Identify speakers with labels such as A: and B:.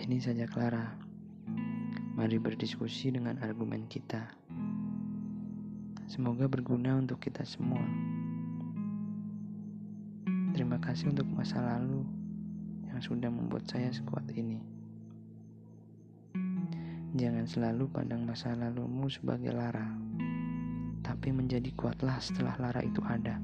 A: Ini saja Clara. Mari berdiskusi dengan argumen kita. Semoga berguna untuk kita semua. Terima kasih untuk masa lalu yang sudah membuat saya sekuat ini. Jangan selalu pandang masa lalumu sebagai lara, tapi menjadi kuatlah setelah lara itu ada.